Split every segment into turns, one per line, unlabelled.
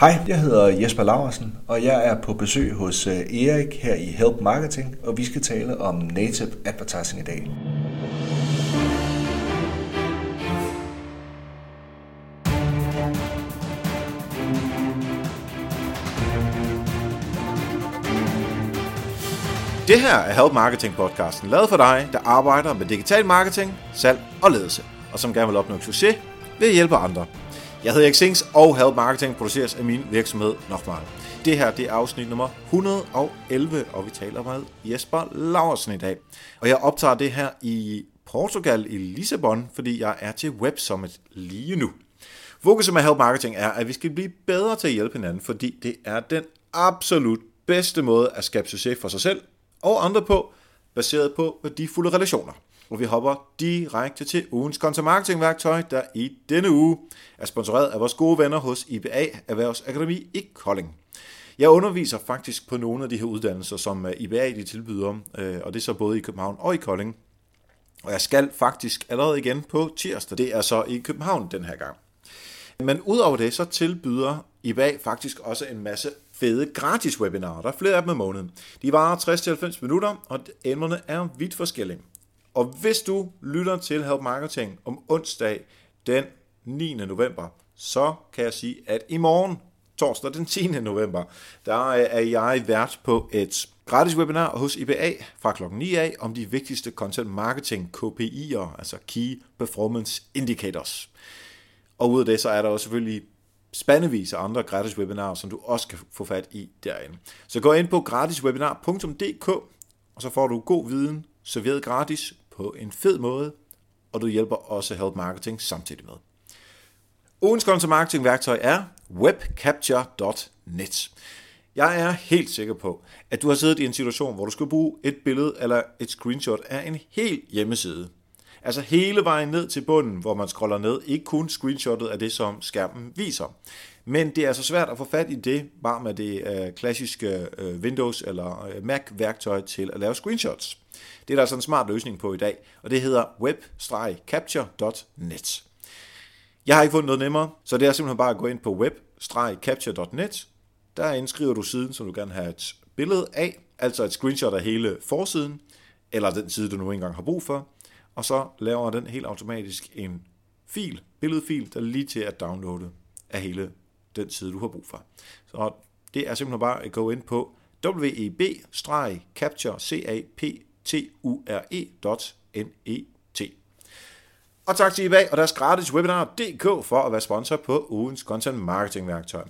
Hej, jeg hedder Jesper Laversen, og jeg er på besøg hos øh, Erik her i Help Marketing, og vi skal tale om native advertising i dag.
Det her er Help Marketing podcasten, lavet for dig, der arbejder med digital marketing, salg og ledelse, og som gerne vil opnå succes ved at hjælpe andre. Jeg hedder Erik Sings, og Help Marketing produceres af min virksomhed Nokmal. Det her det er afsnit nummer 111, og vi taler med Jesper Laursen i dag. Og jeg optager det her i Portugal i Lissabon, fordi jeg er til Web Summit lige nu. Fokuset med Help Marketing er, at vi skal blive bedre til at hjælpe hinanden, fordi det er den absolut bedste måde at skabe succes for sig selv og andre på, baseret på værdifulde relationer. Og vi hopper direkte til ugens content marketing værktøj, der i denne uge er sponsoreret af vores gode venner hos IBA Erhvervsakademi i Kolding. Jeg underviser faktisk på nogle af de her uddannelser, som øh, IBA de tilbyder, øh, og det er så både i København og i Kolding. Og jeg skal faktisk allerede igen på tirsdag. Det er så i København den her gang. Men udover det, så tilbyder IBA faktisk også en masse fede gratis webinarer. Der er flere af dem i måneden. De varer 60-90 minutter, og emnerne er vidt forskellige. Og hvis du lytter til Help Marketing om onsdag den 9. november, så kan jeg sige, at i morgen, torsdag den 10. november, der øh, er jeg vært på et gratis webinar hos IBA fra klokken 9 af om de vigtigste content marketing KPI'er, altså Key Performance Indicators. Og ud af det, så er der også selvfølgelig spandevis af andre gratis webinarer, som du også kan få fat i derinde. Så gå ind på gratiswebinar.dk, og så får du god viden serveret gratis på en fed måde, og du hjælper også Help Marketing samtidig med. Ugens content marketing værktøj er webcapture.net. Jeg er helt sikker på, at du har siddet i en situation, hvor du skal bruge et billede eller et screenshot af en hel hjemmeside. Altså hele vejen ned til bunden, hvor man scroller ned, ikke kun screenshotet af det, som skærmen viser. Men det er altså svært at få fat i det, bare med det øh, klassiske øh, Windows eller øh, Mac-værktøj til at lave screenshots. Det er der altså en smart løsning på i dag, og det hedder web-capture.net. Jeg har ikke fundet noget nemmere, så det er simpelthen bare at gå ind på web-capture.net. Der indskriver du siden, som du gerne have et billede af, altså et screenshot af hele forsiden, eller den side, du nu engang har brug for, og så laver den helt automatisk en fil, billedfil, der er lige til at downloade af hele den side, du har brug for. Så det er simpelthen bare at gå ind på web-capture.net. Og tak til eBay og deres gratis webinar.dk for at være sponsor på ugens content marketing værktøj.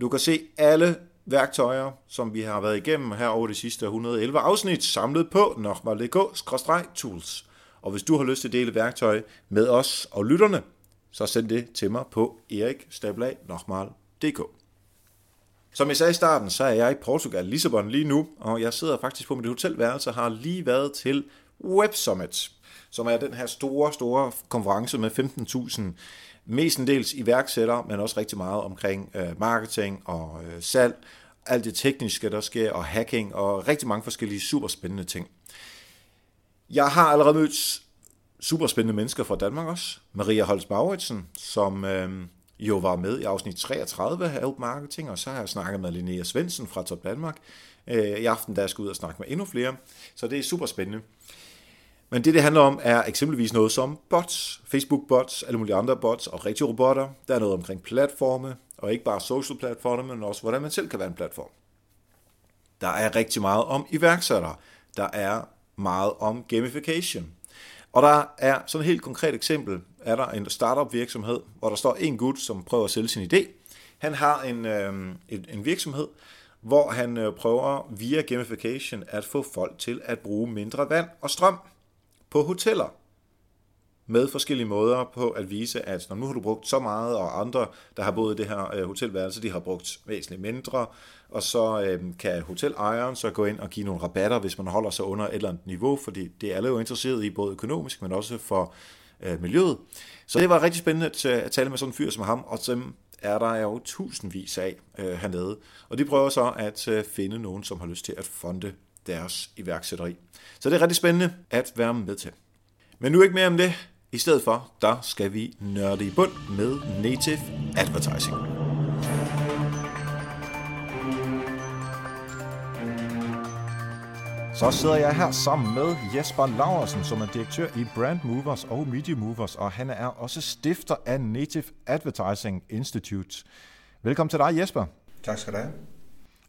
Du kan se alle værktøjer, som vi har været igennem her over de sidste 111 afsnit, samlet på nokmal.dk-tools. Og hvis du har lyst til at dele værktøj med os og lytterne, så send det til mig på erikstablag.nokmal.dk. Som jeg sagde i starten, så er jeg i Portugal, Lissabon lige nu, og jeg sidder faktisk på mit hotelværelse og har lige været til Web Summit, som er den her store, store konference med 15.000 mestendels iværksættere, men også rigtig meget omkring øh, marketing og øh, salg, alt det tekniske, der sker, og hacking, og rigtig mange forskellige superspændende ting. Jeg har allerede mødt superspændende mennesker fra Danmark også. Maria Holst Mauritsen, som øh, jo var med i afsnit 33 af Help Marketing, og så har jeg snakket med Linnea Svendsen fra Top Danmark. Øh, I aften der skal ud og snakke med endnu flere, så det er super spændende. Men det, det handler om, er eksempelvis noget som bots, Facebook-bots, alle mulige andre bots og rigtige robotter. Der er noget omkring platforme, og ikke bare social platforme, men også hvordan man selv kan være en platform. Der er rigtig meget om iværksættere. Der er meget om gamification. Og der er sådan et helt konkret eksempel, er der en startup virksomhed, hvor der står en gut, som prøver at sælge sin idé. Han har en, øh, en, en virksomhed, hvor han øh, prøver via gamification at få folk til at bruge mindre vand og strøm på hoteller. Med forskellige måder på at vise, at når nu har du brugt så meget, og andre, der har boet i det her øh, hotelværelse, de har brugt væsentligt mindre, og så øh, kan hotelejeren så gå ind og give nogle rabatter, hvis man holder sig under et eller andet niveau, fordi det er alle jo interesseret i, både økonomisk, men også for øh, miljøet. Så det var rigtig spændende øh, at, tale med sådan en fyr som ham, og dem er der jo tusindvis af øh, hernede. Og de prøver så at øh, finde nogen, som har lyst til at fonde deres iværksætteri. Så det er rigtig spændende at være med til. Men nu ikke mere om det. I stedet for, der skal vi nørde i bund med native advertising. Så sidder jeg her sammen med Jesper Laversen, som er direktør i Brand Movers og Media Movers, og han er også stifter af Native Advertising Institute. Velkommen til dig, Jesper.
Tak skal du have.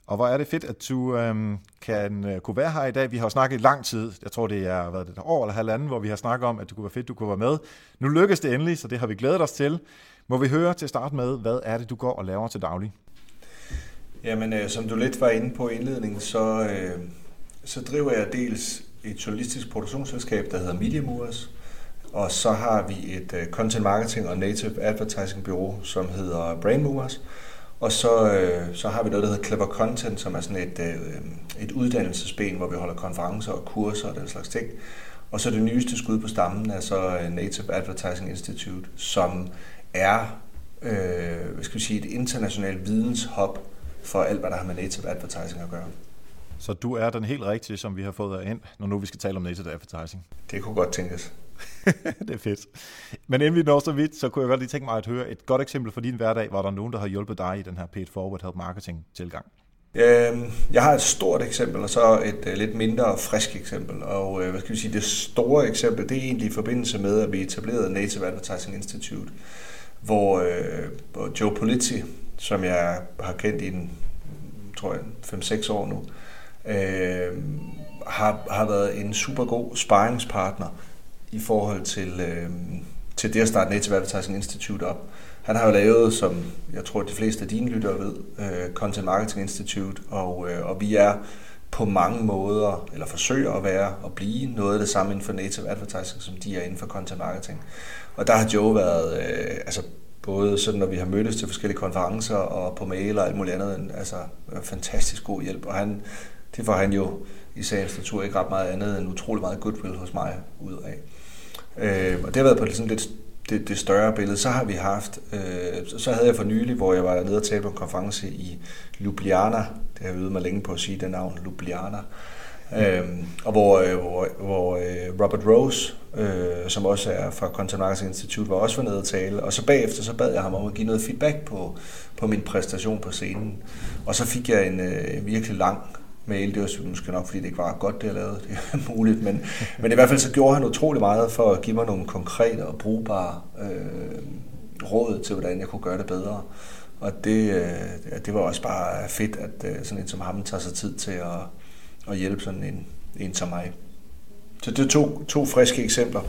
Og hvor er det fedt, at du øhm, kan øh, kunne være her i dag. Vi har snakket i lang tid. Jeg tror, det er været et år eller halvanden, hvor vi har snakket om, at det kunne være fedt, du kunne være med. Nu lykkes det endelig, så det har vi glædet os til. Må vi høre til at starte med, hvad er det, du går og laver til daglig?
Jamen, øh, som du lidt var inde på i indledningen, så, øh, så driver jeg dels et journalistisk produktionsselskab, der hedder Media Movers, og så har vi et øh, content marketing og native advertising bureau, som hedder Brain Movers. Og så, øh, så har vi noget, der hedder Clever Content, som er sådan et, øh, et uddannelsesben, hvor vi holder konferencer og kurser og den slags ting. Og så det nyeste skud på stammen er så øh, Native Advertising Institute, som er øh, hvad skal vi sige, et internationalt videnshop for alt, hvad der har med native advertising at gøre.
Så du er den helt rigtige, som vi har fået ind, når nu vi skal tale om native advertising.
Det kunne godt tænkes.
det er fedt. Men inden vi når så vidt, så kunne jeg godt lige tænke mig at høre et godt eksempel fra din hverdag, hvor der er nogen, der har hjulpet dig i den her paid forward help marketing tilgang.
Øhm, jeg har et stort eksempel, og så et uh, lidt mindre frisk eksempel. Og uh, hvad skal vi sige, det store eksempel, det er egentlig i forbindelse med, at vi etablerede Native Advertising Institute, hvor, uh, hvor Joe Polizzi, som jeg har kendt i en, tror jeg, 5-6 år nu, øh, har, har været en super god sparringspartner i forhold til, øh, til det at starte Native Advertising Institute op. Han har jo lavet, som jeg tror de fleste af dine lyttere ved, øh, Content Marketing Institute, og, øh, og vi er på mange måder, eller forsøger at være og blive noget af det samme inden for native advertising, som de er inden for content marketing. Og der har Joe været, øh, altså både sådan, når vi har mødtes til forskellige konferencer og på mail og alt muligt andet, altså øh, fantastisk god hjælp. Og han, det får han jo i sagens natur ikke ret meget andet end utrolig meget goodwill hos mig ud af. Øh, og det har været på ligesom sådan lidt det, det større billede. Så har vi haft, øh, så havde jeg for nylig, hvor jeg var nede og tale på en konference i Ljubljana. Det har jeg øvet mig længe på at sige det navn, Ljubljana. Øh, og hvor, øh, hvor, hvor øh, Robert Rose, øh, som også er fra Content Marketing Institute, var også for nede og tale. Og så bagefter så bad jeg ham om at give noget feedback på, på min præstation på scenen. Og så fik jeg en øh, virkelig lang mail. Det var måske nok, fordi det ikke var godt, det jeg lavede. Det er muligt. Men, men i hvert fald så gjorde han utrolig meget for at give mig nogle konkrete og brugbare øh, råd til, hvordan jeg kunne gøre det bedre. Og det, øh, det var også bare fedt, at øh, sådan en som ham tager sig tid til at, at hjælpe sådan en, en som mig. Så det er to, to friske eksempler.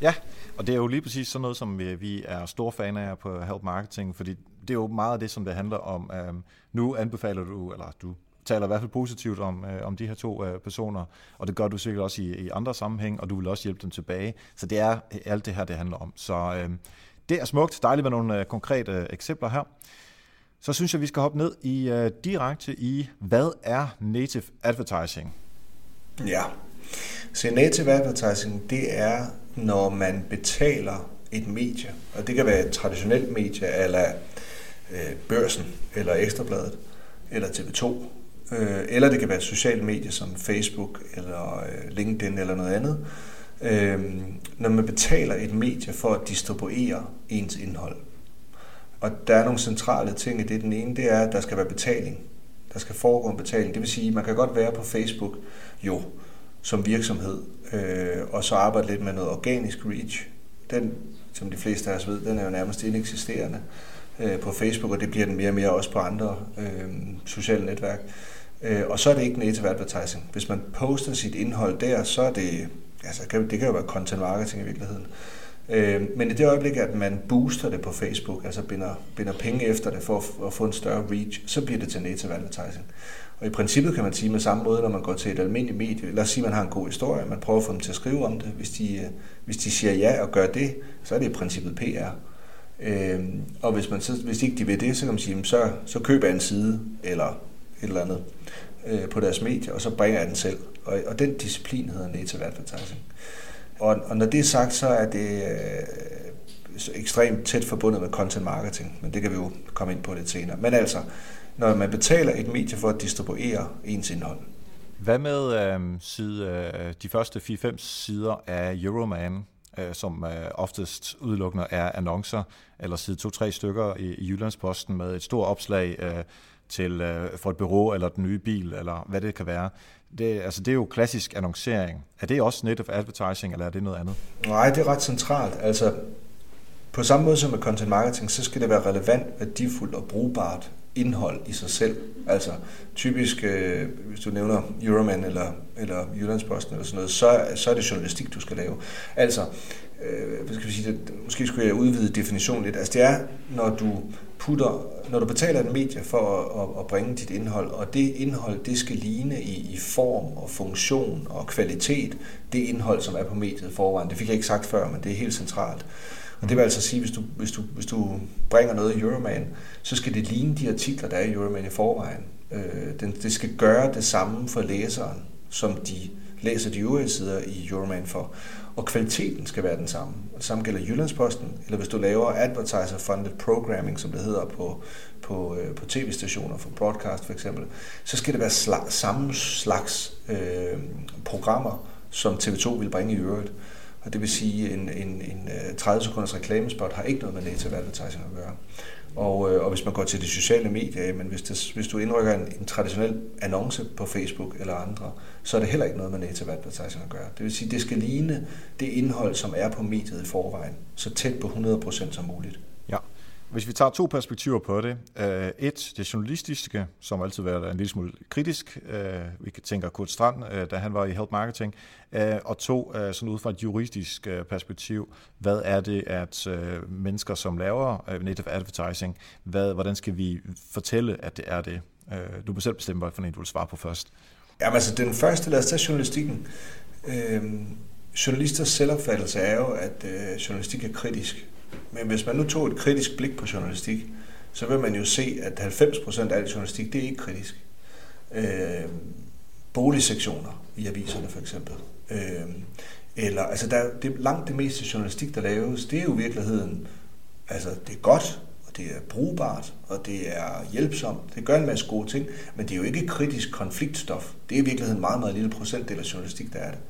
Ja, og det er jo lige præcis sådan noget, som vi, vi er store fan af på Help Marketing, fordi det er jo meget af det, som det handler om. Øhm, nu anbefaler du, eller du taler i hvert fald positivt om, øh, om de her to øh, personer, og det gør du sikkert også i, i andre sammenhæng, og du vil også hjælpe dem tilbage. Så det er øh, alt det her, det handler om. Så øh, det er smukt. Dejligt med nogle øh, konkrete øh, eksempler her. Så synes jeg, vi skal hoppe ned i øh, direkte i, hvad er native advertising?
Ja, så native advertising, det er, når man betaler et medie, og det kan være et traditionelt medie, eller øh, børsen, eller ekstrabladet, eller TV2, øh, eller det kan være sociale medier som Facebook eller øh, LinkedIn eller noget andet. Øh, når man betaler et medie for at distribuere ens indhold. Og der er nogle centrale ting i det. Den ene, det er, at der skal være betaling. Der skal foregå en betaling. Det vil sige, at man kan godt være på Facebook jo som virksomhed, øh, og så arbejde lidt med noget organisk reach. Den, som de fleste af os ved, den er jo nærmest ineksisterende øh, på Facebook, og det bliver den mere og mere også på andre øh, sociale netværk. Øh, Øh, og så er det ikke native advertising. Hvis man poster sit indhold der, så er det, altså det kan jo være content marketing i virkeligheden. Øh, men i det øjeblik, at man booster det på Facebook, altså binder, binder penge efter det for at, at få en større reach, så bliver det til native advertising. Og i princippet kan man sige med samme måde, når man går til et almindeligt medie. Lad os sige, at man har en god historie, man prøver at få dem til at skrive om det. Hvis de, øh, hvis de siger ja og gør det, så er det i princippet PR. Øh, og hvis, man så, hvis ikke de vil det, så kan man sige, så, så køber jeg en side, eller et eller andet øh, på deres medier, og så bringer jeg den selv. Og, og den disciplin hedder native advertising. Og, og når det er sagt, så er det øh, ekstremt tæt forbundet med content marketing, men det kan vi jo komme ind på lidt senere. Men altså, når man betaler et medie for at distribuere ens indhold.
Hvad med øh, side, øh, de første 4-5 sider af Euroman, øh, som øh, oftest udelukkende er annoncer, eller side 2-3 stykker i, i Jyllandsposten med et stort opslag, øh, til, øh, for et bureau eller den nye bil, eller hvad det kan være. Det, altså, det er jo klassisk annoncering. Er det også native advertising, eller er det noget andet?
Nej, det er ret centralt. Altså, på samme måde som med content marketing, så skal det være relevant, værdifuldt og brugbart indhold i sig selv. Altså typisk, øh, hvis du nævner Euroman eller, eller Jyllandsposten eller sådan noget, så, så er det journalistik, du skal lave. Altså, øh, hvad skal vi sige, det, måske skulle jeg udvide definitionen lidt. Altså det er, når du putter, når du betaler en medie for at, at, at bringe dit indhold, og det indhold, det skal ligne i, i form og funktion og kvalitet, det indhold, som er på mediet forvejen. Det fik jeg ikke sagt før, men det er helt centralt. Og det vil altså sige, hvis du, hvis du, hvis du bringer noget i Euroman, så skal det ligne de artikler, der er i Euroman i forvejen. Øh, den, det skal gøre det samme for læseren, som de læser de øvrige sider i Euroman for. Og kvaliteten skal være den samme. Det samme gælder Jyllandsposten, eller hvis du laver advertiser-funded programming, som det hedder på, på, øh, på tv-stationer for broadcast for eksempel, så skal det være sla- samme slags øh, programmer, som TV2 vil bringe i øvrigt. Og det vil sige, en, en, en øh, 30 sekunders reklamespot har ikke noget med native advertising at gøre. Og, øh, og hvis man går til de sociale medier, men hvis, det, hvis du indrykker en, en traditionel annonce på Facebook eller andre, så er det heller ikke noget med native advertising at gøre. Det vil sige, det skal ligne det indhold, som er på mediet i forvejen, så tæt på 100% som muligt.
Ja. Hvis vi tager to perspektiver på det. Øh, et, det journalistiske, som altid været en lille smule kritisk. Øh, vi kan tænke Kurt Strand, øh, da han var i Help Marketing. Og to, sådan ud fra et juridisk perspektiv. Hvad er det, at mennesker, som laver native advertising, hvad, hvordan skal vi fortælle, at det er det? Du må selv bestemme, hvad for en du vil svare på først.
Jamen altså, den første, lad os tage journalistikken. Uh, journalisters selvopfattelse er jo, at øh, journalistik er kritisk. Men hvis man nu tog et kritisk blik på journalistik, så vil man jo se, at 90% af al journalistik, det er ikke kritisk. Øh, boligsektioner i aviserne for eksempel. Øh, eller, altså der, det, langt det meste journalistik, der laves, det er jo i virkeligheden, altså det er godt, det er brugbart, og det er hjælpsomt. Det gør en masse gode ting, men det er jo ikke kritisk konfliktstof. Det er i virkeligheden en meget, meget lille procentdel af journalistik, der er det.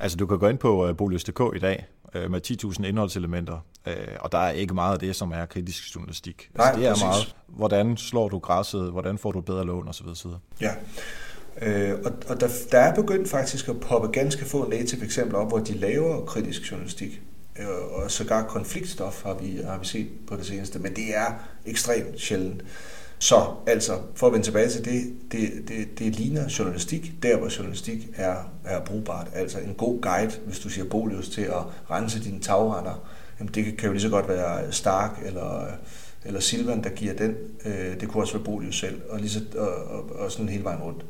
Altså du kan gå ind på uh, Bolius.dk i dag uh, med 10.000 indholdselementer, uh, og der er ikke meget af det, som er kritisk journalistik.
Nej, altså,
det er
præcis.
meget, hvordan slår du græsset, hvordan får du bedre lån osv. osv.
Ja, øh, og, og der, der er begyndt faktisk at poppe ganske få native eksempler op, hvor de laver kritisk journalistik. Øh, og sågar konfliktstof har vi, har vi set på det seneste, men det er ekstremt sjældent. Så altså, for at vende tilbage til det, det, det, det ligner journalistik, der hvor journalistik er, er brugbart. Altså en god guide, hvis du siger Bolius til at rense dine tagrender, jamen det kan jo lige så godt være Stark eller, eller Silvan, der giver den. Øh, det kunne også være Bolius selv, og, lige så, og, og, og sådan hele vejen rundt.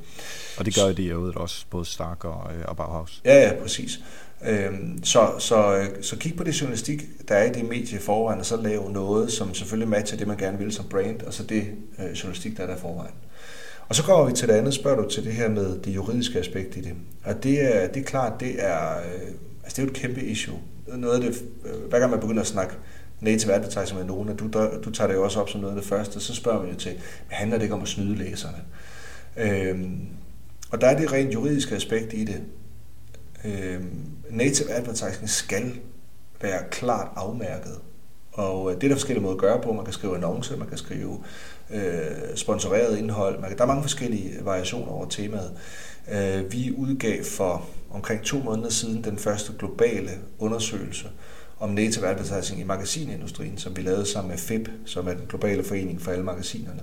Og det gør de jo også, både Stark og, øh, og Bauhaus.
Ja, ja, præcis. Øhm, så, så, så kig på det journalistik, der er i det medie forvejen, og så lave noget, som selvfølgelig matcher det, man gerne vil som brand, og så det øh, journalistik, der er der forvejen. Og så kommer vi til det andet, spørger du til det her med det juridiske aspekt i det. Og det er, det er klart, det er, øh, altså det er jo et kæmpe issue. Noget af det, øh, hver gang man begynder at snakke native advertising med nogen, og du, der, du tager det jo også op som noget af det første, så spørger vi jo til, handler det ikke om at snyde læserne? Øhm, og der er det rent juridiske aspekt i det. Øhm, native advertising skal være klart afmærket. Og øh, det er der forskellige måder at gøre på. Man kan skrive annonce, man kan skrive øh, sponsoreret indhold. Man kan, der er mange forskellige variationer over temaet. Øh, vi udgav for omkring to måneder siden den første globale undersøgelse om native advertising i magasinindustrien, som vi lavede sammen med FIP, som er den globale forening for alle magasinerne.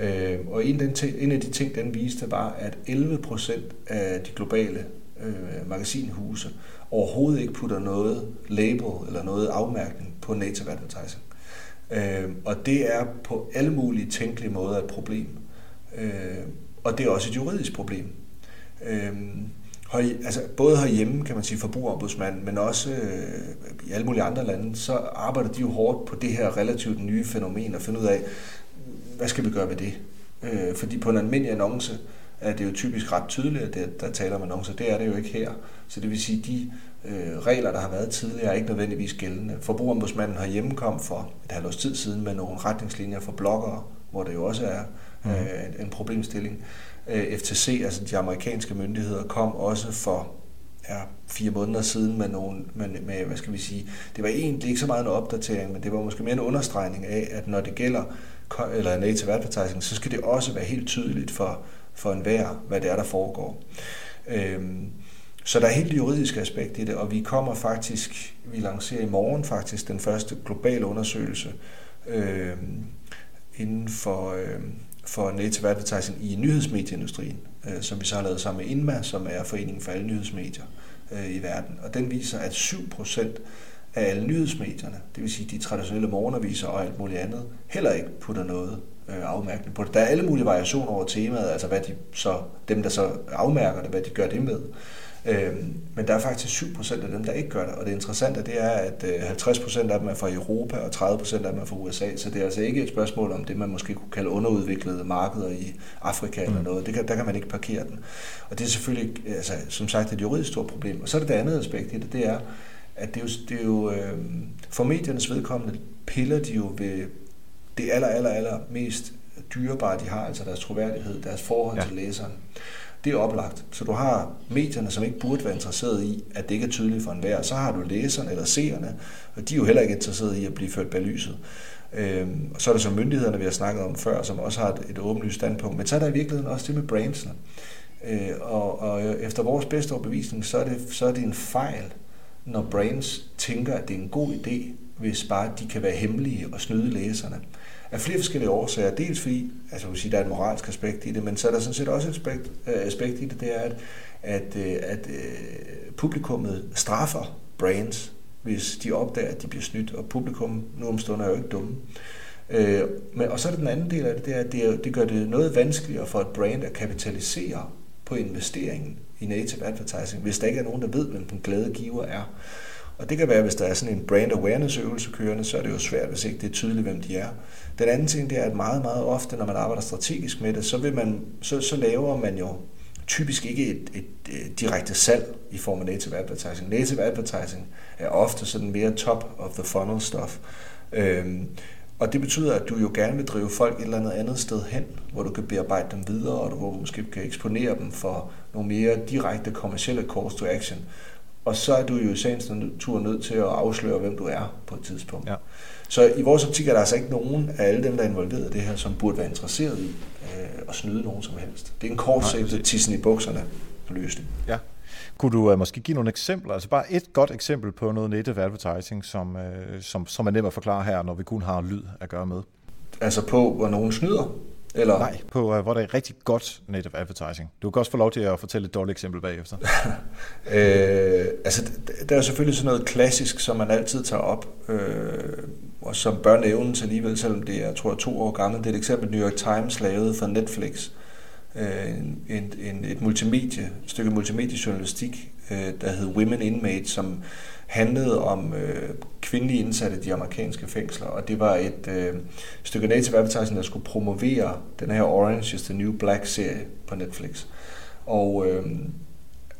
Øh, og en, den, en af de ting, den viste, var, at 11 procent af de globale øh, magasinhuse overhovedet ikke putter noget label eller noget afmærkning på native advertising. Øh, og det er på alle mulige tænkelige måder et problem. Øh, og det er også et juridisk problem. Øh, altså både herhjemme, kan man sige, forbrugerombudsmanden, men også øh, i alle mulige andre lande, så arbejder de jo hårdt på det her relativt nye fænomen og finde ud af, hvad skal vi gøre ved det? Øh, fordi på en almindelig annonce er det jo typisk ret tydeligt, at det, der taler om annoncer. Det er det jo ikke her. Så det vil sige, at de øh, regler, der har været tidligere, er ikke nødvendigvis gældende. Forbrugerombudsmanden har hjemmekom for et halvt års tid siden med nogle retningslinjer for bloggere, hvor det jo også er mm. øh, en problemstilling. Øh, FTC, altså de amerikanske myndigheder, kom også for ja, fire måneder siden med nogle, med, med, hvad skal vi sige, det var egentlig ikke så meget en opdatering, men det var måske mere en understregning af, at når det gælder eller native advertising, så skal det også være helt tydeligt for, for enhver, hvad det er, der foregår. Øhm, så der er helt juridiske aspekt i det, og vi kommer faktisk, vi lancerer i morgen faktisk den første globale undersøgelse øh, inden for, øh, for native advertising i nyhedsmedieindustrien, øh, som vi så har lavet sammen med INMA, som er Foreningen for alle nyhedsmedier øh, i verden. Og den viser, at 7% af alle nyhedsmedierne, det vil sige de traditionelle morgenaviser og alt muligt andet, heller ikke putter noget øh, afmærkning på det. Der er alle mulige variationer over temaet, altså hvad de så, dem der så afmærker det, hvad de gør det med. Øhm, men der er faktisk 7% af dem, der ikke gør det. Og det interessante det er, at 50% øh, af dem er fra Europa, og 30% af dem er fra USA. Så det er altså ikke et spørgsmål om det, man måske kunne kalde underudviklede markeder i Afrika mm. eller noget. Det kan, der kan man ikke parkere den. Og det er selvfølgelig, altså, som sagt, et juridisk stort problem. Og så er det det andet aspekt i det, det er, at det er jo, det er jo øh, for mediernes vedkommende piller de jo ved det aller, aller, aller mest dyrebare, de har, altså deres troværdighed, deres forhold ja. til læseren. Det er oplagt. Så du har medierne, som ikke burde være interesseret i, at det ikke er tydeligt for enhver. Så har du læserne eller seerne, og de er jo heller ikke interesseret i at blive ført bag lyset. Øhm, og så er der så myndighederne, vi har snakket om før, som også har et, et åbenlyst standpunkt. Men så er der i virkeligheden også det med brandsene. Øh, og, og efter vores bedste overbevisning, så er, det, så er det en fejl, når brands tænker, at det er en god idé, hvis bare de kan være hemmelige og snyde læserne af flere forskellige årsager. Dels fordi, altså vil sige, der er et moralsk aspekt i det, men så er der sådan set også et aspekt, øh, aspekt i det, det er, at, at, øh, at øh, publikummet straffer brands, hvis de opdager, at de bliver snydt, og publikum nu om stunder er jo ikke dumme. Øh, men, og så er det den anden del af det, det er, at det, det gør det noget vanskeligere for et brand at kapitalisere på investeringen i native advertising, hvis der ikke er nogen, der ved, hvem den glade giver er. Og det kan være, hvis der er sådan en brand awareness øvelse kørende, så er det jo svært, hvis ikke det er tydeligt, hvem de er. Den anden ting, det er, at meget, meget ofte, når man arbejder strategisk med det, så, vil man, så, så laver man jo typisk ikke et, et, et direkte salg i form af native advertising. Native advertising er ofte sådan mere top of the funnel stuff. Øhm, og det betyder, at du jo gerne vil drive folk et eller andet andet sted hen, hvor du kan bearbejde dem videre, og hvor du måske kan eksponere dem for nogle mere direkte kommersielle calls to action. Og så er du jo i sagens natur nødt til at afsløre, hvem du er på et tidspunkt. Ja. Så i vores optik er der altså ikke nogen af alle dem, der er involveret i det her, som burde være interesseret i øh, at snyde nogen som helst. Det er en kortsigtet tissen i bukserne løsning.
Ja. Kunne du uh, måske give nogle eksempler, altså bare et godt eksempel på noget native advertising, som, uh, som, som er nemt at forklare her, når vi kun har lyd at gøre med?
Altså på, hvor nogen snyder?
Eller? Nej, på uh, hvor der er rigtig godt native advertising. Du kan også få lov til at fortælle et dårligt eksempel bagefter.
øh, altså, der er selvfølgelig sådan noget klassisk, som man altid tager op, øh, og som bør nævnes alligevel, selvom det er, jeg tror, to år gammelt. Det er et eksempel, New York Times lavede for Netflix. Øh, en, en, et multimedie, et stykke multimediejournalistik, øh, der hed Women Inmates, som handlede om øh, kvindelige indsatte i de amerikanske fængsler, og det var et øh, stykke native advertising, der skulle promovere den her Orange is the New Black-serie på Netflix. Og øh,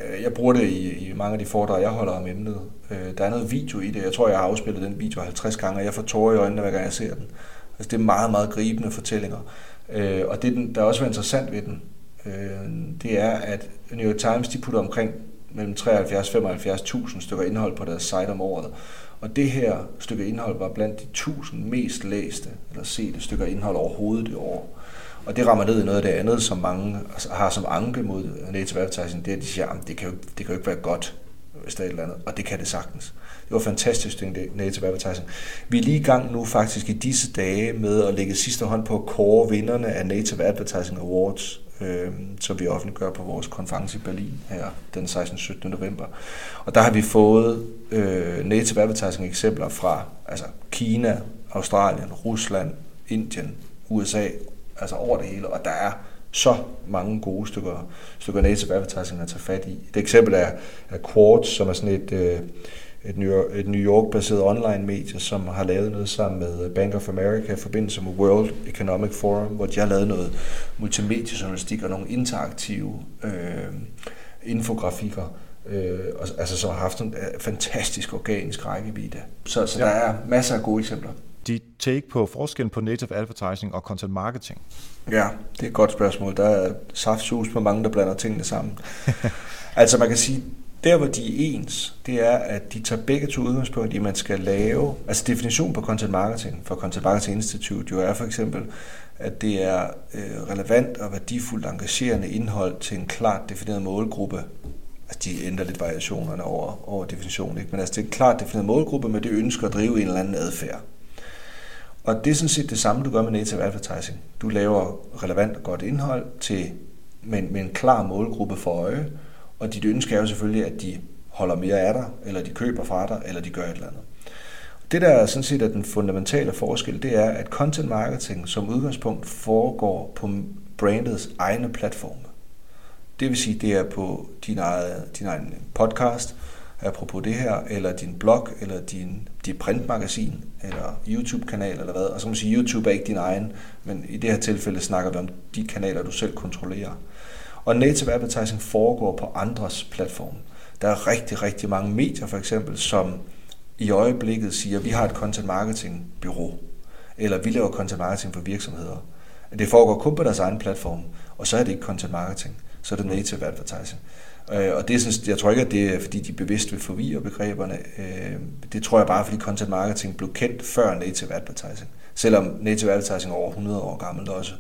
øh, jeg bruger det i, i mange af de foredrag, jeg holder om emnet. Øh, der er noget video i det. Jeg tror, jeg har afspillet den video 50 gange, og jeg får tårer i øjnene, hver gang jeg ser den. Altså, det er meget, meget gribende fortællinger. Øh, og det, der også var interessant ved den, øh, det er, at New York Times de putter omkring mellem 73 og 75.000 stykker indhold på deres site om året. Og det her stykke indhold var blandt de 1000 mest læste eller sete stykker indhold overhovedet det år. Og det rammer ned i noget af det andet, som mange altså, har som anke mod native advertising, det er, at de siger, at det kan, jo, det kan jo ikke være godt, hvis der er et eller andet. Og det kan det sagtens. Det var fantastisk, det native advertising. Vi er lige i gang nu faktisk i disse dage med at lægge sidste hånd på at kåre vinderne af Native Advertising Awards øh, som vi offentliggør på vores konference i Berlin her den 16. 17. november. Og der har vi fået øh, native advertising eksempler fra altså Kina, Australien, Rusland, Indien, USA, altså over det hele, og der er så mange gode stykker, stykker native advertising at tage fat i. Et eksempel er, er Quartz, som er sådan et, øh, et New, York, et New York-baseret online-medie, som har lavet noget sammen med Bank of America i forbindelse med World Economic Forum, hvor de har lavet noget multimediejournalistik og nogle interaktive øh, infografikker, øh, altså som har haft en øh, fantastisk organisk rækkevidde. Så, så ja. der er masser af gode eksempler.
De take på forskellen på native advertising og content marketing?
Ja, det er et godt spørgsmål. Der er saftsus på mange, der blander tingene sammen. altså man kan sige, der, hvor de er ens, det er, at de tager begge to udgangspunkt i, at man skal lave, altså definition på content marketing for Content Marketing Institute jo er for eksempel, at det er øh, relevant og værdifuldt engagerende indhold til en klart defineret målgruppe. Altså de ændrer lidt variationerne over, over definitionen, ikke? men altså det er en klart defineret målgruppe men det ønsker at drive en eller anden adfærd. Og det er sådan set det samme, du gør med native advertising. Du laver relevant og godt indhold til, med, med en klar målgruppe for øje, og dit ønske er jo selvfølgelig, at de holder mere af dig, eller de køber fra dig, eller de gør et eller andet. Det, der sådan set er den fundamentale forskel, det er, at content marketing som udgangspunkt foregår på brandets egne platforme. Det vil sige, det er på din egen, din egen podcast, apropos det her, eller din blog, eller din, dit printmagasin, eller YouTube-kanal, eller hvad. Og så kan man sige, YouTube er ikke din egen, men i det her tilfælde snakker vi om de kanaler, du selv kontrollerer. Og native advertising foregår på andres platforme. Der er rigtig, rigtig mange medier for eksempel, som i øjeblikket siger, at vi har et content marketing bureau, eller vi laver content marketing for virksomheder. Det foregår kun på deres egen platform, og så er det ikke content marketing, så er det native advertising. Øh, og det synes, jeg tror ikke, at det er, fordi de bevidst vil forvirre begreberne. Øh, det tror jeg bare, fordi content marketing blev kendt før native advertising. Selvom native advertising er over 100 år gammelt også.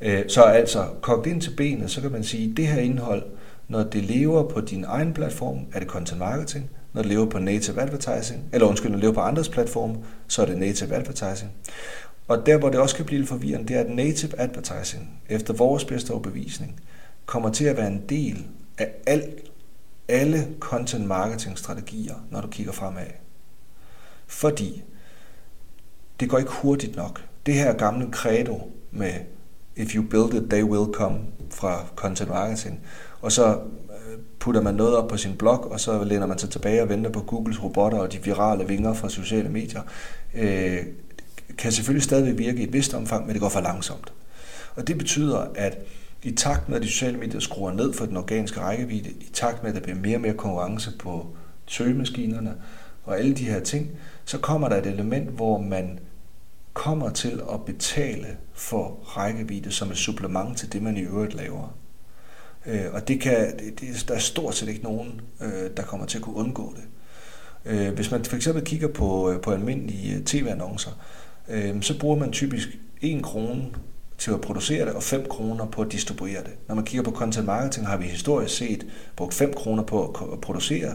Øh, så altså, kogt ind til benet, så kan man sige, at det her indhold, når det lever på din egen platform, er det content marketing. Når det lever på native advertising, eller undskyld, når det lever på andres platform, så er det native advertising. Og der, hvor det også kan blive lidt forvirrende, det er, at native advertising, efter vores bedste overbevisning, kommer til at være en del af alt, alle content marketing strategier, når du kigger fremad. Fordi det går ikke hurtigt nok. Det her gamle credo med if you build it, they will come fra content marketing. Og så øh, putter man noget op på sin blog, og så læner man sig tilbage og venter på Googles robotter og de virale vinger fra sociale medier. Øh, kan selvfølgelig stadig virke i et vist omfang, men det går for langsomt. Og det betyder, at i takt med, at de sociale medier skruer ned for den organiske rækkevidde, i takt med, at der bliver mere og mere konkurrence på søgemaskinerne og alle de her ting, så kommer der et element, hvor man kommer til at betale for rækkevidde som et supplement til det, man i øvrigt laver. Øh, og det kan, det, det, der er stort set ikke nogen, øh, der kommer til at kunne undgå det. Øh, hvis man for eksempel kigger på, øh, på almindelige øh, tv-annoncer, øh, så bruger man typisk 1 krone til at producere det, og 5 kroner på at distribuere det. Når man kigger på content marketing, har vi historisk set brugt 5 kroner på at producere,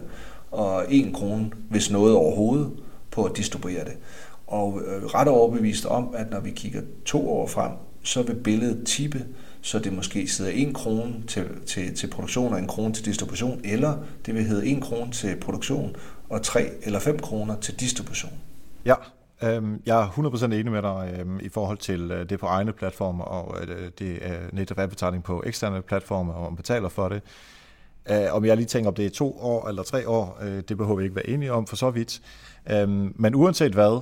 og 1 krone, hvis noget overhovedet, på at distribuere det. Og øh, ret overbevist om, at når vi kigger to år frem, så vil billedet tippe, så det måske sidder en krone til, til, til produktion og en krone til distribution, eller det vil hedde en krone til produktion og tre eller fem kroner til distribution.
Ja, øhm, jeg er 100% enig med dig øhm, i forhold til øh, det på egne platformer og øh, det øh, er native advertising på eksterne platformer, og man betaler for det. Uh, om jeg lige tænker, om det er to år eller tre år, uh, det behøver vi ikke være enige om for så vidt. Um, men uanset hvad,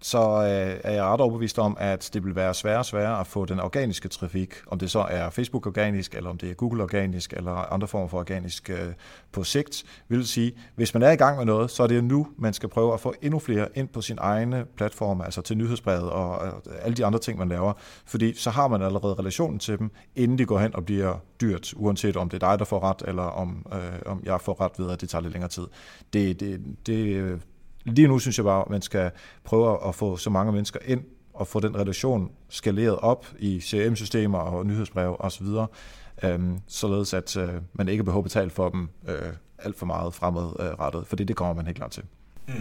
så øh, er jeg ret overbevist om, at det vil være sværere og sværere at få den organiske trafik, om det så er Facebook organisk, eller om det er Google organisk, eller andre former for organisk øh, på sigt, vil sige, hvis man er i gang med noget, så er det nu, man skal prøve at få endnu flere ind på sin egne platform, altså til nyhedsbrevet og alle de andre ting, man laver, fordi så har man allerede relationen til dem, inden de går hen og bliver dyrt, uanset om det er dig, der får ret, eller om, øh, om jeg får ret ved, at det tager lidt længere tid. Det, det, det øh, Lige nu synes jeg bare, at man skal prøve at få så mange mennesker ind og få den relation skaleret op i CRM-systemer og nyhedsbreve osv., øhm, således at øh, man ikke behøver at betale for dem øh, alt for meget fremadrettet, for det kommer man helt klart til. Mm.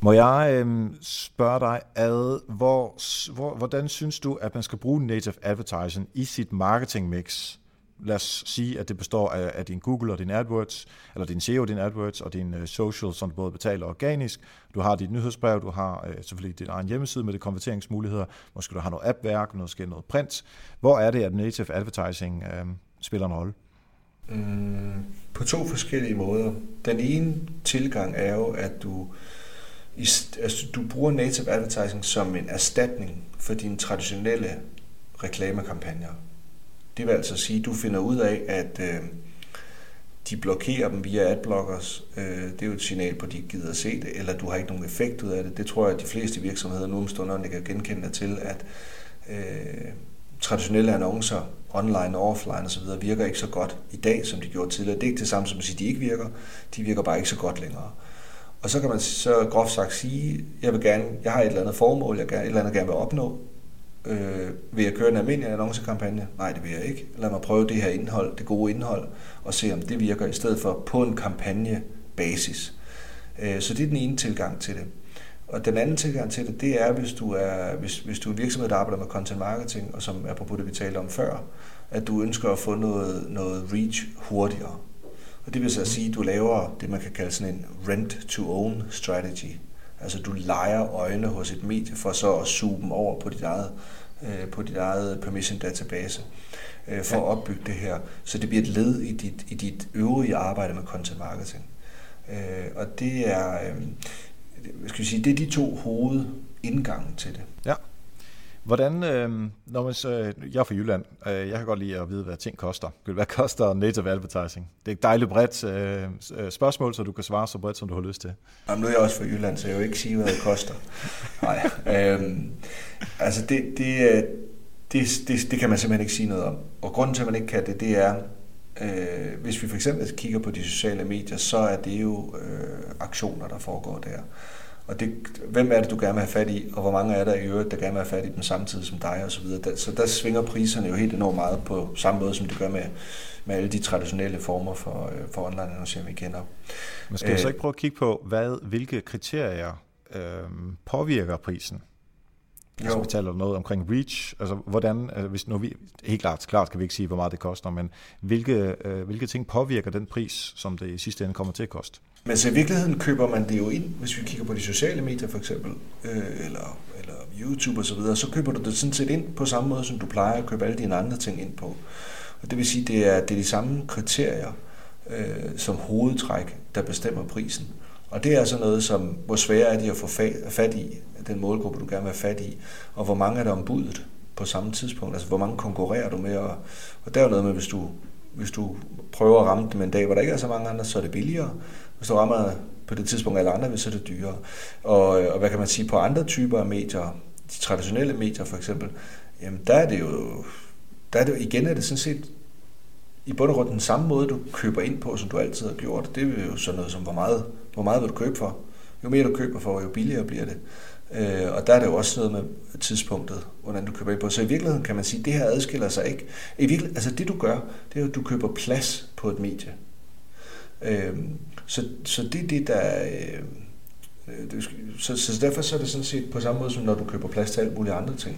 Må jeg øh, spørge dig, ad, hvor, hvor, hvordan synes du, at man skal bruge native advertising i sit marketing mix? Lad os sige, at det består af, af din Google og din AdWords, eller din SEO din AdWords, og din uh, social, som du både betaler organisk. Du har dit nyhedsbrev, du har uh, selvfølgelig din egen hjemmeside med de konverteringsmuligheder, måske du har noget appværk, måske noget print. Hvor er det, at native advertising uh, spiller en rolle?
Mm, på to forskellige måder. Den ene tilgang er jo, at du, altså, du bruger native advertising som en erstatning for dine traditionelle reklamekampagner. Det vil altså sige, at du finder ud af, at øh, de blokerer dem via adblockers. Øh, det er jo et signal på, at de ikke gider at se det, eller du har ikke nogen effekt ud af det. Det tror jeg, at de fleste virksomheder nu om kan genkende til, at øh, traditionelle annoncer online og offline osv., virker ikke så godt i dag, som de gjorde tidligere. Det er ikke det samme som at sige, at de ikke virker. De virker bare ikke så godt længere. Og så kan man så groft sagt sige, jeg vil gerne, jeg har et eller andet formål, jeg gerne, et eller andet gerne vil opnå. Øh, vil jeg køre en almindelig annoncekampagne? Nej, det vil jeg ikke. Lad mig prøve det her indhold, det gode indhold, og se om det virker i stedet for på en kampagnebasis. Øh, så det er den ene tilgang til det. Og den anden tilgang til det, det er, hvis du er, hvis, hvis du er en virksomhed, der arbejder med content marketing, og som apropos det, vi talte om før, at du ønsker at få noget, noget reach hurtigere. Og det vil så sige, at du laver det, man kan kalde sådan en rent-to-own strategy. Altså du leger øjne hos et medie for så at zoome over på dit eget, øh, på dit eget permission database øh, for ja. at opbygge det her. Så det bliver et led i dit, i dit øvrige arbejde med content marketing. Øh, og det er, øh, skal vi sige, det er de to hovedindgange til det.
Hvordan, øh, når man så, øh, jeg er fra Jylland, øh, jeg kan godt lide at vide, hvad ting koster. Hvad koster native advertising? Det er et dejligt bredt øh, øh, spørgsmål, så du kan svare så bredt, som du har lyst til.
Jamen, nu er jeg også fra Jylland, så jeg vil ikke sige, hvad det koster. Nej, øh, altså det, det, øh, det, det, det kan man simpelthen ikke sige noget om. Og grunden til, at man ikke kan det, det er, øh, hvis vi for eksempel kigger på de sociale medier, så er det jo øh, aktioner, der foregår der. Og det, hvem er det, du gerne vil have fat i, og hvor mange er der i øvrigt, der gerne vil have fat i dem samtidig som dig osv. Så, så der svinger priserne jo helt enormt meget på samme måde, som det gør med, med alle de traditionelle former for, øh, for online annoncering, vi kender.
Men skal vi så ikke prøve at kigge på, hvad, hvilke kriterier øh, påvirker prisen? Altså, vi taler noget omkring reach, altså hvordan, altså, hvis nu vi, helt klart, klart kan vi ikke sige, hvor meget det koster, men hvilke, øh, hvilke ting påvirker den pris, som det i sidste ende kommer til at koste?
Men så i virkeligheden køber man det jo ind, hvis vi kigger på de sociale medier for eksempel, øh, eller, eller YouTube og så videre, så køber du det sådan set ind på samme måde, som du plejer at købe alle dine andre ting ind på. Og det vil sige, det er, det er de samme kriterier øh, som hovedtræk, der bestemmer prisen. Og det er sådan noget som, hvor svære er de at få fat i, den målgruppe, du gerne vil have fat i, og hvor mange er der ombudet på samme tidspunkt, altså hvor mange konkurrerer du med, og, og der er jo noget med, hvis du, hvis du prøver at ramme dem en dag, hvor der ikke er så mange andre, så er det billigere. Hvis du rammer på det tidspunkt alle andre, så er det dyrere. Og, og hvad kan man sige på andre typer af medier, de traditionelle medier for eksempel, jamen der er det jo, der er det, igen er det sådan set i bund og grund den samme måde, du køber ind på, som du altid har gjort. Det er jo sådan noget som, hvor meget, hvor meget vil du købe for? Jo mere du køber for, jo billigere bliver det. Øh, og der er det jo også noget med tidspunktet, hvordan du køber ind på. Så i virkeligheden kan man sige, at det her adskiller sig ikke. I virkeligheden, altså det du gør, det er jo, at du køber plads på et medie. Øh, så, så det er det, der... Øh, øh så, så derfor så er det sådan set på samme måde, som når du køber plads til alt muligt andre ting.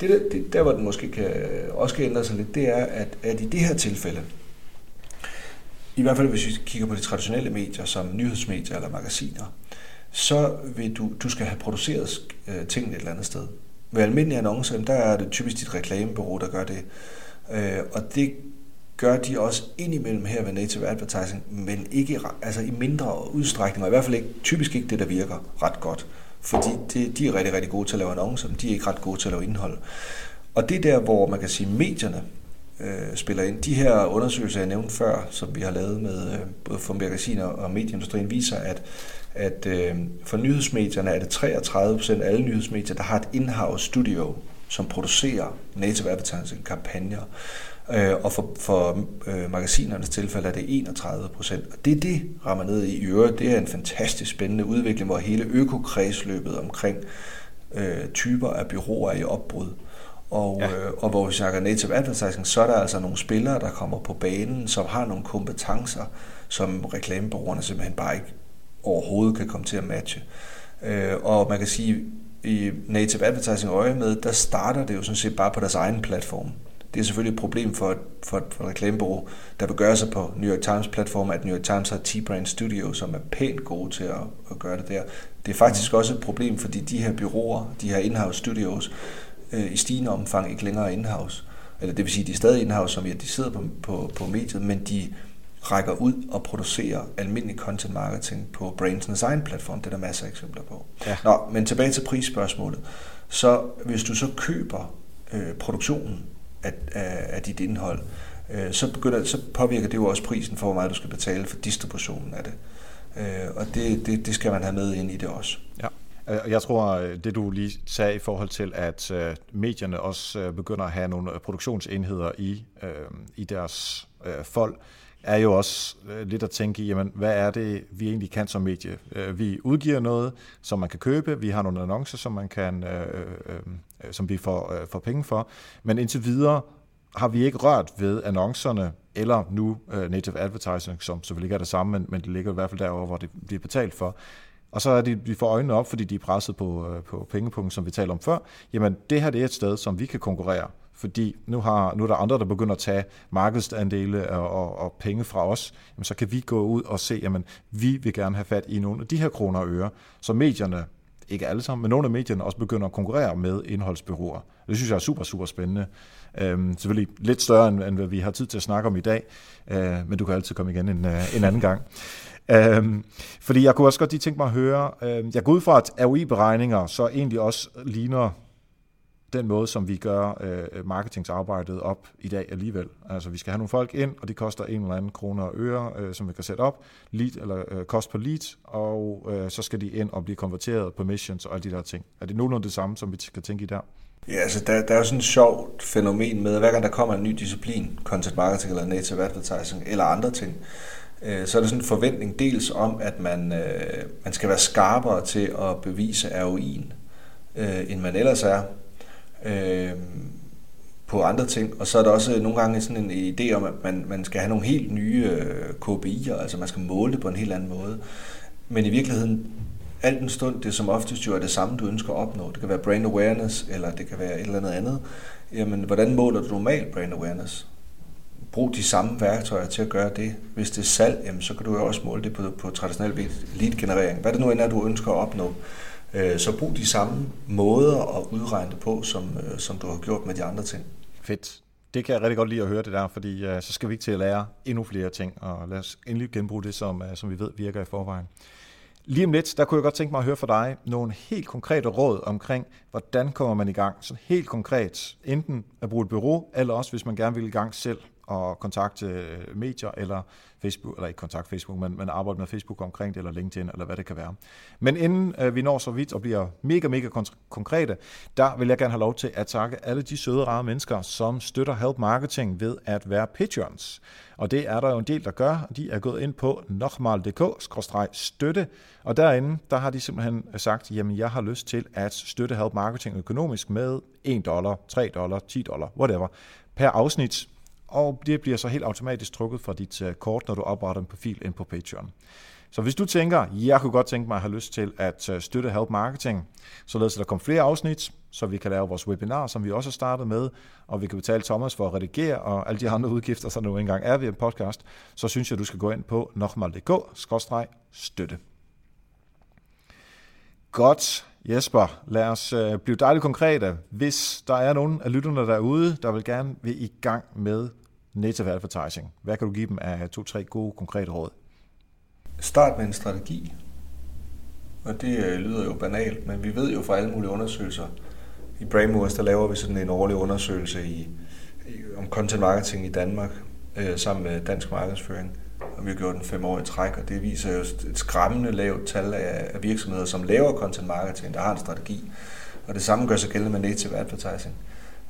Det der, det, der hvor den måske kan, øh, også kan ændre sig lidt, det er, at, at i det her tilfælde, i hvert fald hvis vi kigger på de traditionelle medier, som nyhedsmedier eller magasiner, så vil du, du skal have produceret øh, tingene et eller andet sted. Ved almindelige annoncer, der er det typisk dit reklamebureau, der gør det. Øh, og det gør de også indimellem her ved native advertising, men ikke altså i mindre udstrækning, og i hvert fald ikke, typisk ikke det, der virker ret godt. Fordi det, de er rigtig, rigtig gode til at lave annoncer, men de er ikke ret gode til at lave indhold. Og det er der, hvor man kan sige, medierne øh, spiller ind. De her undersøgelser, jeg nævnte før, som vi har lavet med øh, både for magasiner og medieindustrien, viser, at at øh, for nyhedsmedierne er det 33 procent af alle nyhedsmedier, der har et in-house studio, som producerer native advertising kampagner. Øh, og for, for øh, magasinernes tilfælde er det 31 procent. Og det det rammer ned i øvrigt. Det er en fantastisk spændende udvikling, hvor hele økokredsløbet omkring øh, typer af byråer er i opbrud. Og, ja. øh, og hvor vi snakker native advertising, så er der altså nogle spillere, der kommer på banen, som har nogle kompetencer, som reklamebureauerne simpelthen bare ikke overhovedet kan komme til at matche. Øh, og man kan sige, i native advertising øje med, der starter det jo sådan set bare på deres egen platform. Det er selvfølgelig et problem for, for, for et reklamebureau, der vil gøre sig på New York Times platform, at New York Times har T-Brand Studio, som er pænt gode til at, at gøre det der. Det er faktisk også et problem, fordi de her byråer, de her in-house studios, øh, i stigende omfang ikke længere er in-house. Eller det vil sige, de er stadig in-house, som ja, de sidder på, på, på mediet, men de rækker ud og producerer almindelig content marketing på Brains egen platform. Det er der masser af eksempler på. Ja. Nå, men tilbage til prisspørgsmålet. Så hvis du så køber øh, produktionen af, af, af dit indhold, øh, så, begynder, så påvirker det jo også prisen for, hvor meget du skal betale for distributionen af det. Øh, og det, det, det skal man have med ind i det også.
Ja. Øh, jeg tror, øh, det du lige sagde i forhold til, at øh, medierne også begynder at have nogle produktionsenheder i, i deres folk, er jo også øh, lidt at tænke i, jamen, hvad er det, vi egentlig kan som medie? Øh, vi udgiver noget, som man kan købe, vi har nogle annoncer, som man kan, øh, som vi får, får penge for, men indtil videre har vi ikke rørt ved annoncerne, eller nu øh, native advertising, som selvfølgelig ikke er det samme, men, men det ligger i hvert fald derovre, hvor det bliver betalt for. Og så er det, vi får øjnene op, fordi de er presset på, på pengepunkten, som vi talte om før. Jamen, det her det er et sted, som vi kan konkurrere, fordi nu, har, nu er der andre, der begynder at tage markedsandele og, og, og penge fra os. Jamen, så kan vi gå ud og se, jamen, vi vil gerne have fat i nogle af de her kroner og øre, så medierne ikke alle sammen, men nogle af medierne også begynder at konkurrere med indholdsbyråer. Det synes jeg er super, super spændende. Øhm, selvfølgelig lidt større, end, end hvad vi har tid til at snakke om i dag, øh, men du kan altid komme igen en, øh, en anden gang. Øhm, fordi jeg kunne også godt lige tænke mig at høre, øh, jeg går ud fra, at ROI-beregninger så egentlig også ligner den måde, som vi gør øh, marketingsarbejdet op i dag alligevel. Altså vi skal have nogle folk ind, og det koster en eller anden kroner og øre, øh, som vi kan sætte op, lead, eller øh, kost per lead, og øh, så skal de ind og blive konverteret på missions og alle de der ting. Er det nogenlunde det samme, som vi skal tænke i der?
Ja, altså der, der er jo sådan et sjovt fænomen med, at hver gang der kommer en ny disciplin, content marketing eller native advertising eller andre ting, øh, så er der sådan en forventning dels om, at man, øh, man skal være skarpere til at bevise ROI'en, øh, end man ellers er øh, på andre ting. Og så er der også nogle gange sådan en idé om, at man, man skal have nogle helt nye øh, KPI'er, altså man skal måle det på en helt anden måde. Men i virkeligheden, alt en stund, det som oftest jo er det samme, du ønsker at opnå. Det kan være brand awareness, eller det kan være et eller andet andet. Jamen, hvordan måler du normalt brand awareness? Brug de samme værktøjer til at gøre det. Hvis det er salg, jamen, så kan du jo også måle det på, på traditionel lead-generering. Hvad det nu end er, du ønsker at opnå. Øh, så brug de samme måder at udregne det på, som, øh, som du har gjort med de andre ting.
Fedt. Det kan jeg rigtig godt lide at høre det der, fordi øh, så skal vi ikke til at lære endnu flere ting, og lad os endelig genbruge det, som, øh, som vi ved virker i forvejen. Lige om lidt, der kunne jeg godt tænke mig at høre fra dig nogle helt konkrete råd omkring, hvordan kommer man i gang, så helt konkret, enten at bruge et bureau, eller også hvis man gerne vil i gang selv og kontakte øh, medier eller Facebook, eller ikke kontakt Facebook, men, men arbejde med Facebook omkring det, eller LinkedIn, eller hvad det kan være. Men inden øh, vi når så vidt og bliver mega, mega konkrete, der vil jeg gerne have lov til at takke alle de søde, rare mennesker, som støtter Help Marketing ved at være patrons. Og det er der jo en del, der gør. De er gået ind på nokmal.dk-støtte, og derinde, der har de simpelthen øh, sagt, jamen jeg har lyst til at støtte Help Marketing økonomisk med 1 dollar, 3 dollar, 10 dollar, whatever, per afsnit og det bliver så helt automatisk trukket fra dit øh, kort, når du opretter en profil ind på Patreon. Så hvis du tænker, jeg kunne godt tænke mig at have lyst til at øh, støtte Help Marketing, således at der kommer flere afsnit, så vi kan lave vores webinar, som vi også har startet med, og vi kan betale Thomas for at redigere, og alle de andre udgifter, som nu engang er ved en podcast, så synes jeg, du skal gå ind på nokmal.dk-støtte. Godt. Jesper, lad os øh, blive dejligt konkrete. Hvis der er nogen af lytterne derude, der vil gerne vil i gang med native advertising, hvad kan du give dem af to-tre gode, konkrete råd?
Start med en strategi. Og det øh, lyder jo banalt, men vi ved jo fra alle mulige undersøgelser. I Brainmoves, der laver vi sådan en årlig undersøgelse i, i om content marketing i Danmark, øh, sammen med Dansk Markedsføring og vi har gjort den fem år i træk, og det viser jo et skræmmende lavt tal af, af virksomheder, som laver content marketing, der har en strategi. Og det samme gør sig gældende med native advertising.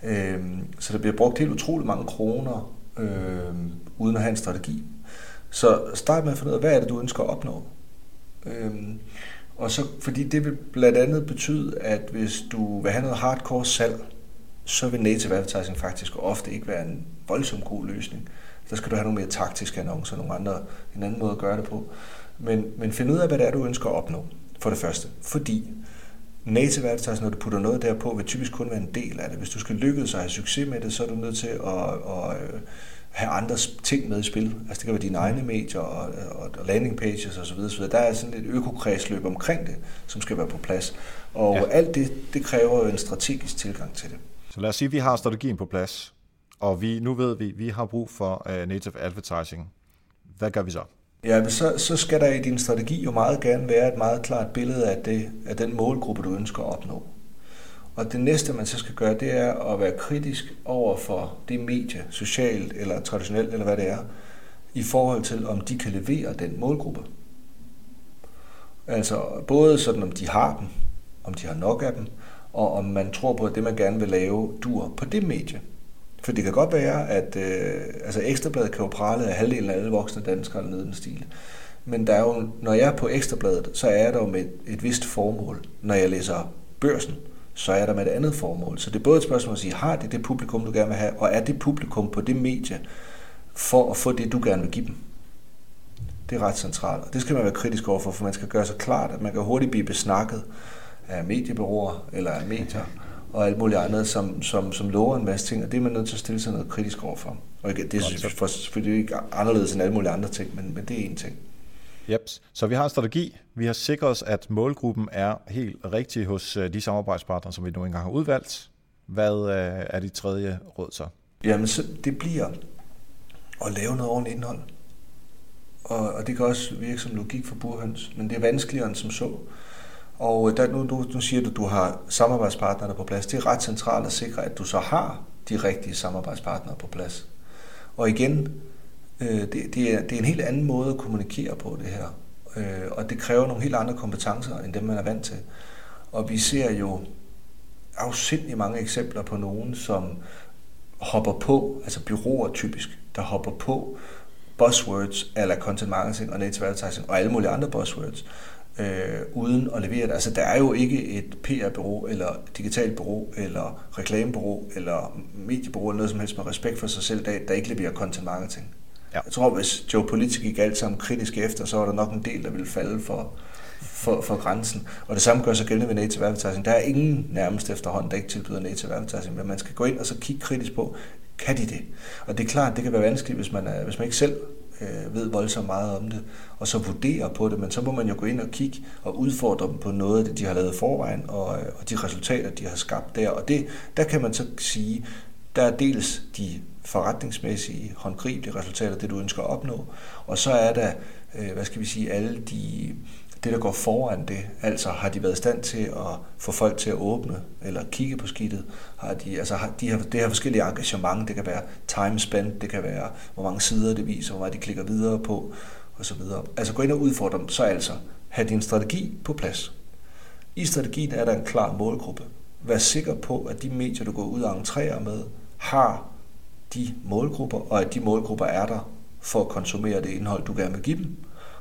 Øh, så der bliver brugt helt utroligt mange kroner, øhm, uden at have en strategi. Så start med at finde ud af, hvad er det, du ønsker at opnå. Øhm, og så, fordi det vil blandt andet betyde, at hvis du vil have noget hardcore salg, så vil native advertising faktisk ofte ikke være en voldsom god løsning. Så skal du have nogle mere taktiske annoncer, nogle andre, en anden måde at gøre det på. Men, men find ud af, hvad det er, du ønsker at opnå, for det første. Fordi native advertising, når du putter noget derpå, vil typisk kun være en del af det. Hvis du skal lykkes og have succes med det, så er du nødt til at, at, øh, have andre ting med i spil. Altså det kan være dine egne medier og, og landing pages osv. osv. Der er sådan et økokredsløb omkring det, som skal være på plads. Og ja. alt det, det kræver jo en strategisk tilgang til det.
Så lad os sige, at vi har strategien på plads og vi, nu ved vi, at vi har brug for uh, native advertising. Hvad gør vi så?
Ja, så, så skal der i din strategi jo meget gerne være et meget klart billede af, det, af den målgruppe, du ønsker at opnå. Og det næste, man så skal gøre, det er at være kritisk over for det medie, socialt eller traditionelt, eller hvad det er, i forhold til, om de kan levere den målgruppe. Altså både sådan, om de har dem, om de har nok af dem, og om man tror på, at det, man gerne vil lave, dur på det medie. For det kan godt være, at øh, altså Ekstrabladet kan jo prale af halvdelen af alle voksne danskere nede den stil. Men der er jo, når jeg er på Ekstrabladet, så er jeg der jo med et, et vist formål. Når jeg læser børsen, så er der med et andet formål. Så det er både et spørgsmål at sige, har det det publikum, du gerne vil have, og er det publikum på det medie, for at få det, du gerne vil give dem? Det er ret centralt, og det skal man være kritisk overfor, for man skal gøre sig klart, at man kan hurtigt blive besnakket af mediebureauer eller af medier og alt muligt andet, som, som, som lover en masse ting, og det er man nødt til at stille sig noget kritisk overfor. Og det er selvfølgelig ikke anderledes end alle mulige andre ting, men, men det er en ting.
Yep. Så vi har en strategi. Vi har sikret os, at målgruppen er helt rigtig hos øh, de samarbejdspartnere, som vi nu engang har udvalgt. Hvad øh, er de tredje råd så?
Jamen, så det bliver at lave noget ordentligt indhold. Og, og det kan også virke som logik for burhøns, men det er vanskeligere end som så. Og øh, der, nu, nu, nu siger du, at du har samarbejdspartnere på plads. Det er ret centralt at sikre, at du så har de rigtige samarbejdspartnere på plads. Og igen, øh, det, det, er, det er en helt anden måde at kommunikere på det her. Øh, og det kræver nogle helt andre kompetencer, end dem man er vant til. Og vi ser jo afsindelig mange eksempler på nogen, som hopper på, altså byråer typisk, der hopper på buzzwords, eller content marketing og native advertising og alle mulige andre buzzwords, øh, uden at levere det. Altså, der er jo ikke et PR-bureau, eller digitalt bureau, eller reklamebureau, eller mediebureau, eller noget som helst med respekt for sig selv, der, der ikke leverer content marketing. Ja. Jeg tror, hvis Joe Politik gik alt sammen kritisk efter, så var der nok en del, der ville falde for, for, for grænsen. Og det samme gør sig gældende ved native advertising. Der er ingen nærmest efterhånden, der ikke tilbyder native advertising, men man skal gå ind og så kigge kritisk på, kan de det? Og det er klart, det kan være vanskeligt, hvis man, er, hvis man ikke selv øh, ved voldsomt meget om det, og så vurdere på det, men så må man jo gå ind og kigge og udfordre dem på noget af det, de har lavet forvejen, og, øh, og de resultater, de har skabt der. Og det, der kan man så sige, der er dels de forretningsmæssige, håndgribelige resultater, det du ønsker at opnå, og så er der, øh, hvad skal vi sige, alle de det, der går foran det, altså har de været i stand til at få folk til at åbne eller kigge på skidtet? Har de, altså har, de har, det har forskellige engagement, det kan være time spent, det kan være, hvor mange sider det viser, hvor meget de klikker videre på, og så videre. Altså gå ind og udfordre dem, så altså have din strategi på plads. I strategien er der en klar målgruppe. Vær sikker på, at de medier, du går ud og entrerer med, har de målgrupper, og at de målgrupper er der for at konsumere det indhold, du gerne vil give dem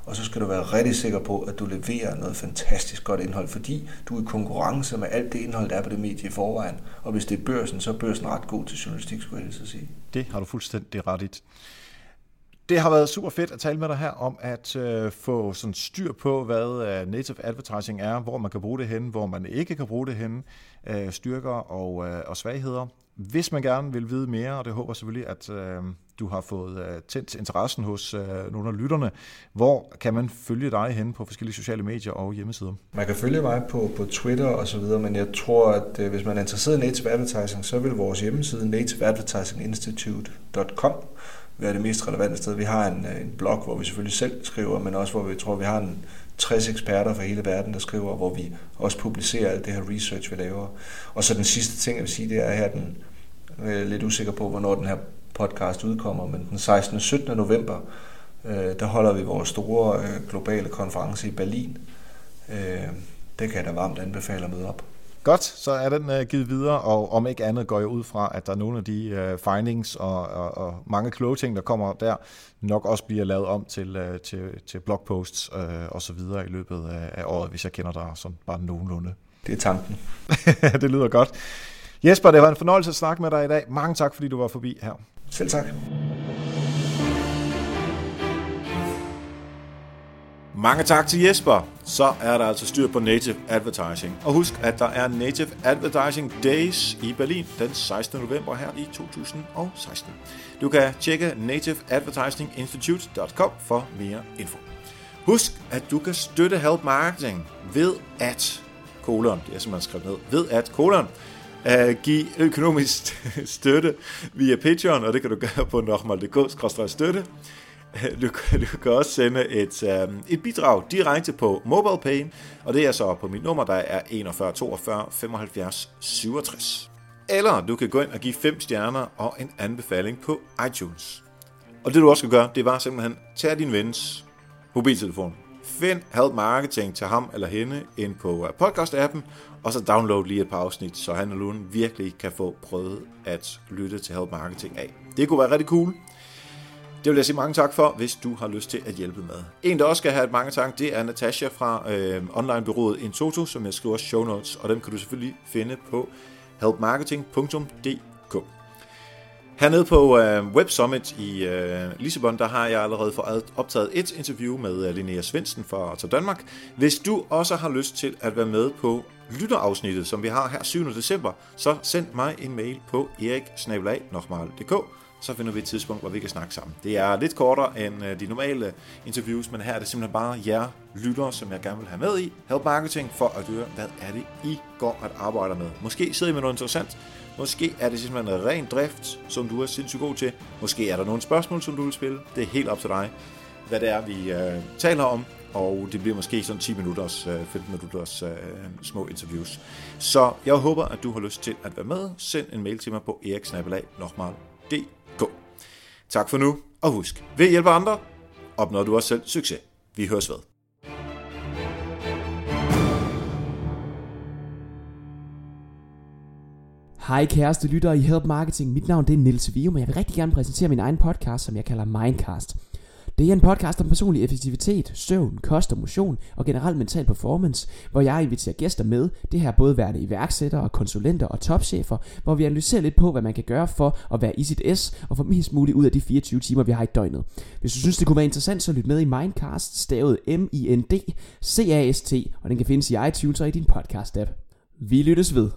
og så skal du være rigtig sikker på, at du leverer noget fantastisk godt indhold, fordi du er i konkurrence med alt det indhold, der er på det medie i forvejen. Og hvis det er børsen, så er børsen ret god til journalistik, skulle jeg sige.
Det har du fuldstændig ret i. Det har været super fedt at tale med dig her om at øh, få sådan styr på, hvad øh, native advertising er, hvor man kan bruge det hen, hvor man ikke kan bruge det hen, øh, styrker og, øh, og svagheder. Hvis man gerne vil vide mere, og det håber jeg selvfølgelig, at øh, du har fået øh, tændt interessen hos øh, nogle af lytterne, hvor kan man følge dig hen på forskellige sociale medier og hjemmesider?
Man kan følge mig på, på Twitter og så videre, men jeg tror, at øh, hvis man er interesseret i native advertising, så vil vores hjemmeside nativeadvertisinginstitute.com være det mest relevante sted. Vi har en, øh, en blog, hvor vi selvfølgelig selv skriver, men også hvor vi tror, vi har en 60 eksperter fra hele verden, der skriver, hvor vi også publicerer alt det her research, vi laver. Og så den sidste ting, jeg vil sige, det er her, den, er lidt usikker på, hvornår den her podcast udkommer, men den 16. og 17. november, øh, der holder vi vores store øh, globale konference i Berlin. Øh, det kan jeg da varmt anbefale at møde op.
Godt, så er den uh, givet videre, og om ikke andet går jeg ud fra, at der er nogle af de uh, findings og, og, og mange kloge ting, der kommer der, nok også bliver lavet om til, uh, til, til blogposts uh, og så videre i løbet af, af året, hvis jeg kender dig sådan bare nogenlunde.
Det er tanken.
det lyder godt. Jesper, det var en fornøjelse at snakke med dig i dag. Mange tak, fordi du var forbi her.
Selv tak.
Mange tak til Jesper. Så er der altså styr på Native Advertising. Og husk, at der er Native Advertising Days i Berlin den 16. november her i 2016. Du kan tjekke nativeadvertisinginstitute.com for mere info. Husk, at du kan støtte Help Marketing ved at, kolon, det er simpelthen skrevet ned, ved at, kolon, uh, give økonomisk støtte via Patreon, og det kan du gøre på nokmal.dk-støtte. Du, du kan også sende et, um, et bidrag direkte på MobilePay, og det er så på mit nummer, der er 41 42 75 67. Eller du kan gå ind og give 5 stjerner og en anbefaling på iTunes. Og det du også skal gøre, det var simpelthen tag din vens mobiltelefon, Find Help Marketing til ham eller hende ind på øh, podcast-appen, og så download lige et par afsnit, så han og Lune virkelig kan få prøvet at lytte til Help Marketing af. Det kunne være rigtig cool. Det vil jeg sige mange tak for, hvis du har lyst til at hjælpe med. En, der også skal have et mange tak, det er Natasha fra øh, onlinebyrået Intoto, som jeg skriver show notes, og dem kan du selvfølgelig finde på helpmarketing.dk. Hernede på øh, Web Summit i øh, Lissabon, der har jeg allerede fået optaget et interview med øh, Linnea Svendsen fra Til Danmark. Hvis du også har lyst til at være med på lytterafsnittet, som vi har her 7. december, så send mig en mail på eriksnabelag.dk så finder vi et tidspunkt, hvor vi kan snakke sammen. Det er lidt kortere end øh, de normale øh, interviews, men her er det simpelthen bare jer lyttere, som jeg gerne vil have med i Help Marketing, for at høre, hvad er det, I går at arbejde med. Måske sidder I med noget interessant, måske er det simpelthen en ren drift, som du er sindssygt god til, måske er der nogle spørgsmål, som du vil spille, det er helt op til dig, hvad det er, vi øh, taler om, og det bliver måske sådan 10 minutters, øh, 15 minutters små interviews. Så jeg håber, at du har lyst til at være med. Send en mail til mig på eriksnabelag.dk Tak for nu, og husk, ved at hjælpe andre, opnår du også selv succes. Vi høres ved.
Hej kæreste lyttere i Help Marketing. Mit navn det er Nils Vium, og jeg vil rigtig gerne præsentere min egen podcast, som jeg kalder Mindcast. Det er en podcast om personlig effektivitet, søvn, kost og motion og generelt mental performance, hvor jeg inviterer gæster med, det her både værende iværksættere, konsulenter og topchefer, hvor vi analyserer lidt på, hvad man kan gøre for at være i sit S og få mest muligt ud af de 24 timer, vi har i døgnet. Hvis du synes, det kunne være interessant, så lyt med i Mindcast, stavet M-I-N-D-C-A-S-T, og den kan findes i iTunes og i din podcast-app. Vi lyttes ved.